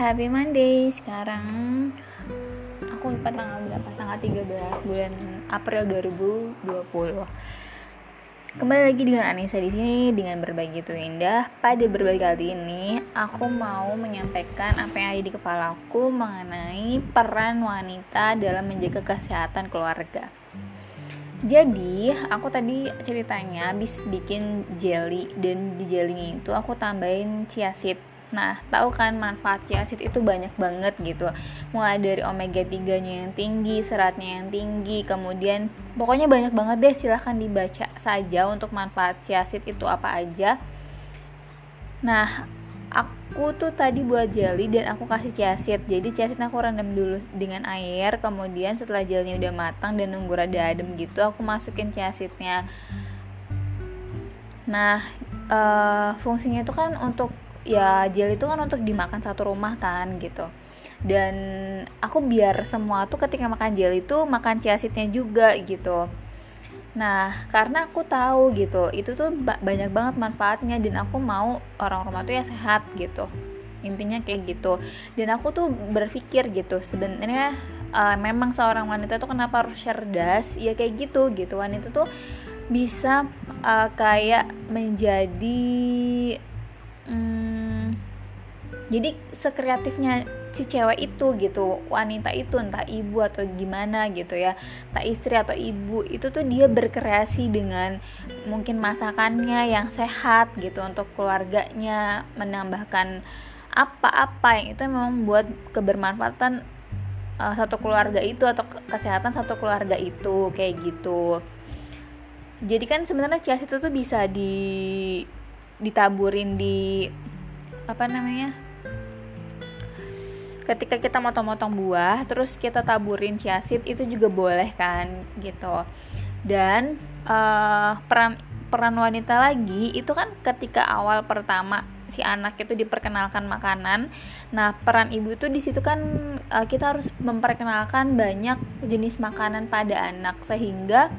happy Monday. Sekarang aku lupa tanggal berapa, tanggal 13 bulan April 2020. Kembali lagi dengan Anissa di sini dengan berbagi itu indah. Pada berbagi kali ini, aku mau menyampaikan apa yang ada di kepalaku mengenai peran wanita dalam menjaga kesehatan keluarga. Jadi, aku tadi ceritanya habis bikin jelly dan di jelly itu aku tambahin chia seed Nah, tahu kan manfaat chia seed itu banyak banget gitu. Mulai dari omega 3-nya yang tinggi, seratnya yang tinggi, kemudian pokoknya banyak banget deh silahkan dibaca saja untuk manfaat chia seed itu apa aja. Nah, aku tuh tadi buat jelly dan aku kasih chia seed. Jadi chia seed aku rendam dulu dengan air, kemudian setelah jelly udah matang dan nunggu rada adem gitu, aku masukin chia seednya. Nah, uh, fungsinya itu kan untuk ya gel itu kan untuk dimakan satu rumah kan gitu. Dan aku biar semua tuh ketika makan gel itu makan chia seednya juga gitu. Nah karena aku tahu gitu itu tuh banyak banget manfaatnya dan aku mau orang rumah tuh ya sehat gitu. Intinya kayak gitu. Dan aku tuh berpikir gitu sebenarnya uh, memang seorang wanita tuh kenapa harus cerdas? Ya kayak gitu gitu. Wanita tuh bisa uh, kayak menjadi jadi sekreatifnya si cewek itu gitu wanita itu entah ibu atau gimana gitu ya entah istri atau ibu itu tuh dia berkreasi dengan mungkin masakannya yang sehat gitu untuk keluarganya menambahkan apa-apa yang itu memang buat kebermanfaatan uh, satu keluarga itu atau kesehatan satu keluarga itu kayak gitu. Jadi kan sebenarnya chia itu tuh bisa di ditaburin di apa namanya ketika kita motong-motong buah terus kita taburin seed itu juga boleh kan gitu. Dan uh, peran peran wanita lagi itu kan ketika awal pertama si anak itu diperkenalkan makanan nah peran ibu itu di situ kan uh, kita harus memperkenalkan banyak jenis makanan pada anak sehingga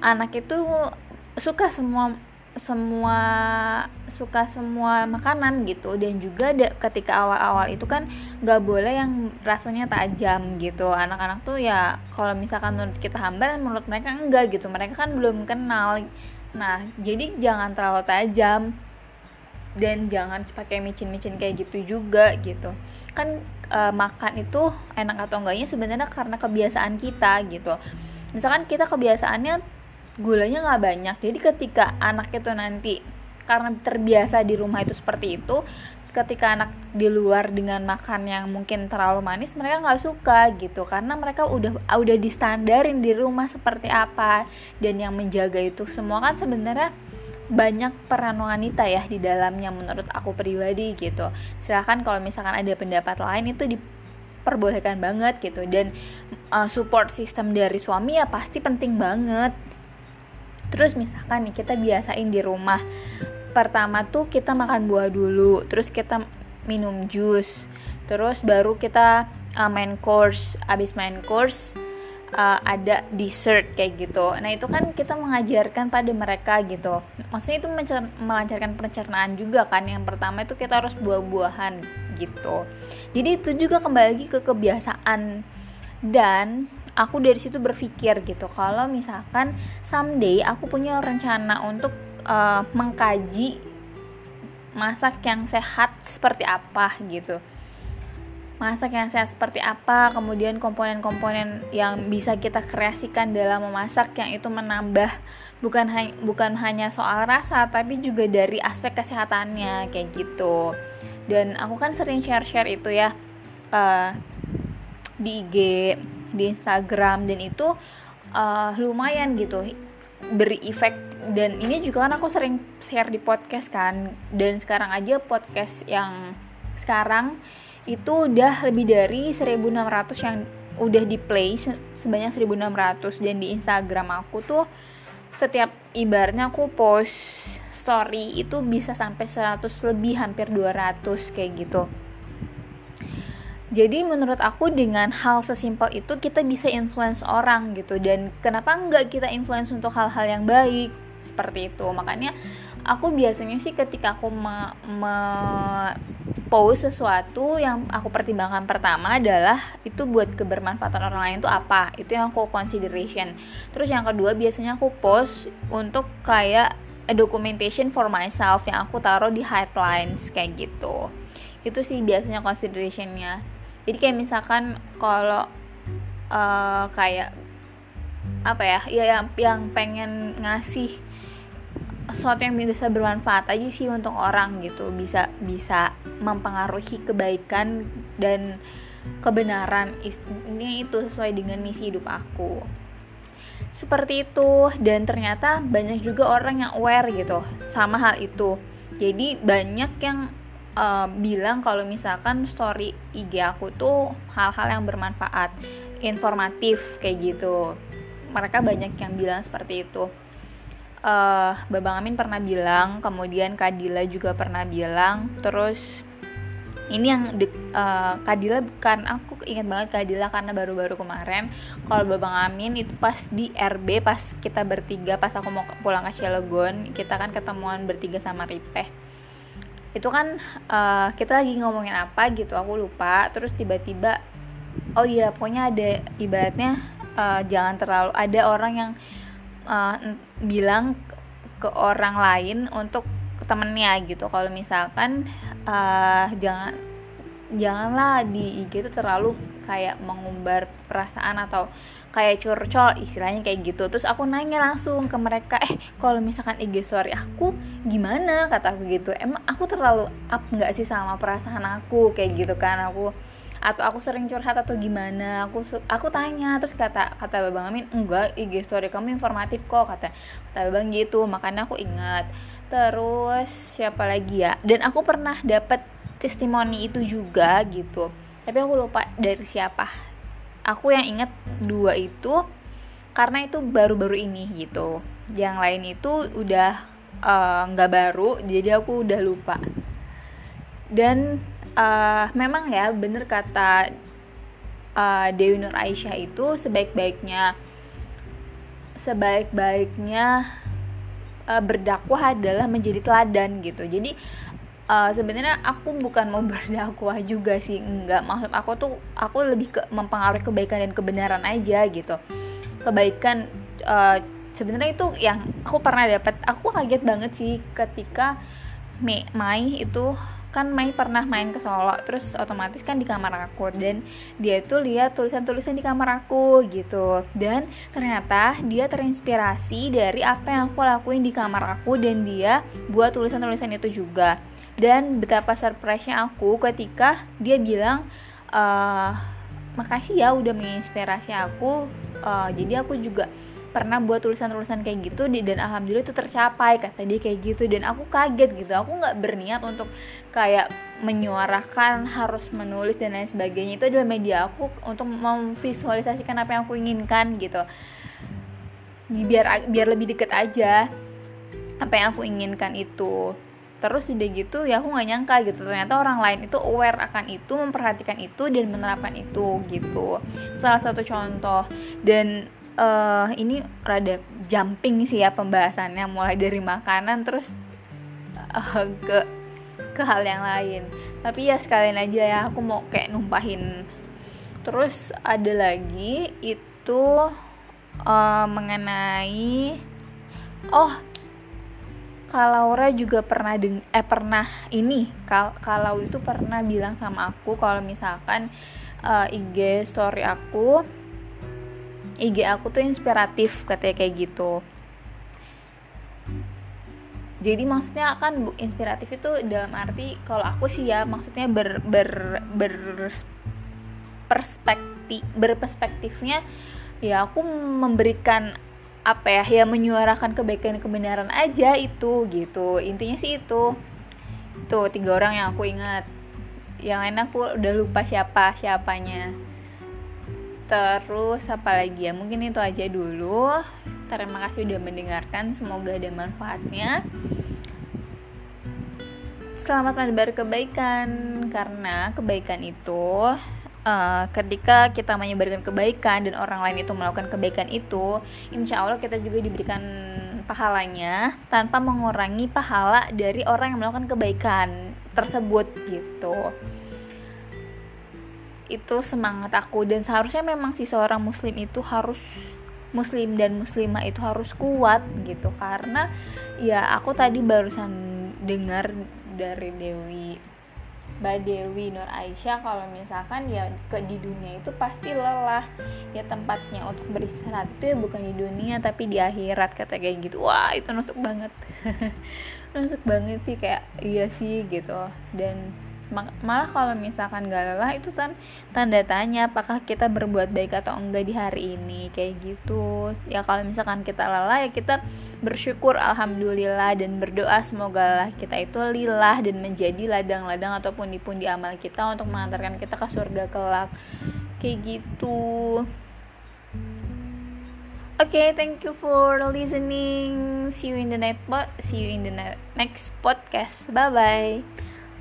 anak itu suka semua semua suka semua makanan gitu. Dan juga da, ketika awal-awal itu kan nggak boleh yang rasanya tajam gitu. Anak-anak tuh ya kalau misalkan menurut kita hambar menurut mereka enggak gitu. Mereka kan belum kenal. Nah jadi jangan terlalu tajam. Dan jangan pakai micin-micin kayak gitu juga gitu. Kan e, makan itu enak atau enggaknya sebenarnya karena kebiasaan kita gitu. Misalkan kita kebiasaannya gulanya nggak banyak. Jadi ketika anak itu nanti karena terbiasa di rumah itu seperti itu ketika anak di luar dengan makan yang mungkin terlalu manis mereka nggak suka gitu. Karena mereka udah udah distandarin di rumah seperti apa. Dan yang menjaga itu semua kan sebenarnya banyak peran wanita ya di dalamnya menurut aku pribadi gitu. Silahkan kalau misalkan ada pendapat lain itu diperbolehkan banget gitu. Dan uh, support system dari suami ya pasti penting banget terus misalkan nih kita biasain di rumah. Pertama tuh kita makan buah dulu terus kita minum jus. Terus baru kita uh, main course. Abis main course uh, ada dessert kayak gitu. Nah itu kan kita mengajarkan pada mereka gitu. Maksudnya itu melancarkan pencernaan juga kan. Yang pertama itu kita harus buah-buahan gitu. Jadi itu juga kembali lagi ke kebiasaan. Dan aku dari situ berpikir gitu. Kalau misalkan someday aku punya rencana untuk uh, mengkaji masak yang sehat seperti apa gitu. Masak yang sehat seperti apa kemudian komponen-komponen yang bisa kita kreasikan dalam memasak yang itu menambah bukan hanya bukan hanya soal rasa tapi juga dari aspek kesehatannya kayak gitu. Dan aku kan sering share-share itu ya uh, di IG di Instagram dan itu uh, lumayan gitu beri efek dan ini juga kan aku sering share di podcast kan dan sekarang aja podcast yang sekarang itu udah lebih dari 1600 yang udah di play sebanyak 1600 dan di Instagram aku tuh setiap ibarnya aku post story itu bisa sampai 100 lebih hampir 200 kayak gitu jadi menurut aku dengan hal sesimpel itu kita bisa influence orang gitu. Dan kenapa enggak kita influence untuk hal-hal yang baik? Seperti itu. Makanya aku biasanya sih ketika aku me, me post sesuatu yang aku pertimbangkan pertama adalah itu buat kebermanfaatan orang lain itu apa? Itu yang aku consideration. Terus yang kedua biasanya aku post untuk kayak documentation for myself yang aku taruh di headlines kayak gitu. Itu sih biasanya considerationnya jadi kayak misalkan kalau uh, kayak apa ya ya yang yang pengen ngasih sesuatu yang bisa bermanfaat aja sih untuk orang gitu. Bisa bisa mempengaruhi kebaikan dan kebenaran ini itu sesuai dengan misi hidup aku. Seperti itu. Dan ternyata banyak juga orang yang aware gitu sama hal itu. Jadi banyak yang uh, bilang kalau misalkan story IG aku tuh hal-hal yang bermanfaat informatif kayak gitu. Mereka banyak yang bilang seperti itu. Uh, Babang Amin pernah bilang kemudian Kadila juga pernah bilang terus ini yang de, uh, Kadila kan aku ingat banget Kadila karena baru-baru kemarin kalau Babang Amin itu pas di RB pas kita bertiga pas aku mau pulang ke Cilegon kita kan ketemuan bertiga sama Ripeh itu kan uh, kita lagi ngomongin apa gitu aku lupa. Terus tiba-tiba oh iya pokoknya ada ibaratnya uh, jangan terlalu ada orang yang uh, bilang ke orang lain untuk temennya gitu. Kalau misalkan uh, jangan janganlah di IG itu terlalu kayak mengumbar perasaan atau kayak curcol istilahnya kayak gitu. Terus aku nanya langsung ke mereka eh kalau misalkan IG story aku gimana? Kata aku gitu. Emang aku terlalu up nggak sih sama perasaan aku? Kayak gitu kan aku atau aku sering curhat atau gimana? Aku aku tanya terus kata kata babang Amin enggak IG story kamu informatif kok kata kata babang gitu. Makanya aku ingat. Terus siapa lagi ya? Dan aku pernah dapat testimoni itu juga gitu. Tapi aku lupa dari siapa. Aku yang inget dua itu karena itu baru-baru ini gitu. Yang lain itu udah eh, nggak uh, baru jadi aku udah lupa. Dan uh, memang ya bener kata uh, Dewi Nur Aisyah itu sebaik-baiknya sebaik-baiknya uh, berdakwah adalah menjadi teladan gitu. Jadi uh, sebenarnya aku bukan mau berdakwah juga sih enggak. Maksud aku tuh aku lebih ke mempengaruhi kebaikan dan kebenaran aja gitu. Kebaikan uh, sebenarnya itu yang aku pernah dapat. Aku kaget banget sih ketika Mei Mai itu kan Mei pernah main ke Solo terus otomatis kan di kamar aku dan dia itu lihat tulisan-tulisan di kamar aku gitu. Dan ternyata dia terinspirasi dari apa yang aku lakuin di kamar aku dan dia buat tulisan-tulisan itu juga dan betapa surprise-nya aku ketika dia bilang uh, makasih ya udah menginspirasi aku. Uh, jadi aku juga pernah buat tulisan-tulisan kayak gitu dan alhamdulillah itu tercapai kata dia kayak gitu. Dan aku kaget gitu. Aku nggak berniat untuk kayak menyuarakan harus menulis dan lain sebagainya. Itu adalah media aku untuk memvisualisasikan apa yang aku inginkan gitu. Biar biar lebih deket aja apa yang aku inginkan itu terus udah gitu ya aku nggak nyangka gitu. Ternyata orang lain itu aware akan itu memperhatikan itu dan menerapkan itu gitu. Salah satu contoh. Dan uh, ini rada jumping sih ya pembahasannya mulai dari makanan terus uh, ke ke hal yang lain. Tapi ya sekalian aja ya aku mau kayak numpahin. Terus ada lagi itu uh, mengenai oh kalau Laura juga pernah deng eh pernah ini kal kalau itu pernah bilang sama aku kalau misalkan uh, IG story aku IG aku tuh inspiratif katanya kayak gitu. Jadi maksudnya kan inspiratif itu dalam arti kalau aku sih ya maksudnya ber ber ber perspektif berperspektifnya ya aku memberikan apa ya ya menyuarakan kebaikan kebenaran aja itu gitu. Intinya sih itu. Tuh tiga orang yang aku ingat. Yang lain aku udah lupa siapa siapanya. Terus apa lagi ya? Mungkin itu aja dulu. Terima kasih udah mendengarkan. Semoga ada manfaatnya. Selamat menebar kebaikan. Karena kebaikan itu uh, ketika kita menyebarkan kebaikan dan orang lain itu melakukan kebaikan itu insya Allah kita juga diberikan pahalanya tanpa mengurangi pahala dari orang yang melakukan kebaikan tersebut gitu. Itu semangat aku. Dan seharusnya memang si seorang muslim itu harus muslim dan muslimah itu harus kuat gitu. Karena ya aku tadi barusan dengar dari Dewi Mbak Dewi Nur Aisyah kalau misalkan ya ke di dunia itu pasti lelah. Ya tempatnya untuk beristirahat itu ya bukan di dunia tapi di akhirat kata kayak gitu. Wah itu nusuk banget. Nusuk banget sih kayak iya sih gitu. Dan malah kalau misalkan gak lelah itu kan tanda tanya apakah kita berbuat baik atau enggak di hari ini kayak gitu ya kalau misalkan kita lelah ya kita bersyukur alhamdulillah dan berdoa semoga lah kita itu lillah dan menjadi ladang-ladang ataupun di amal kita untuk mengantarkan kita ke surga kelak kayak gitu Oke, okay, thank you for listening. See you in the next see you in the next podcast. Bye bye.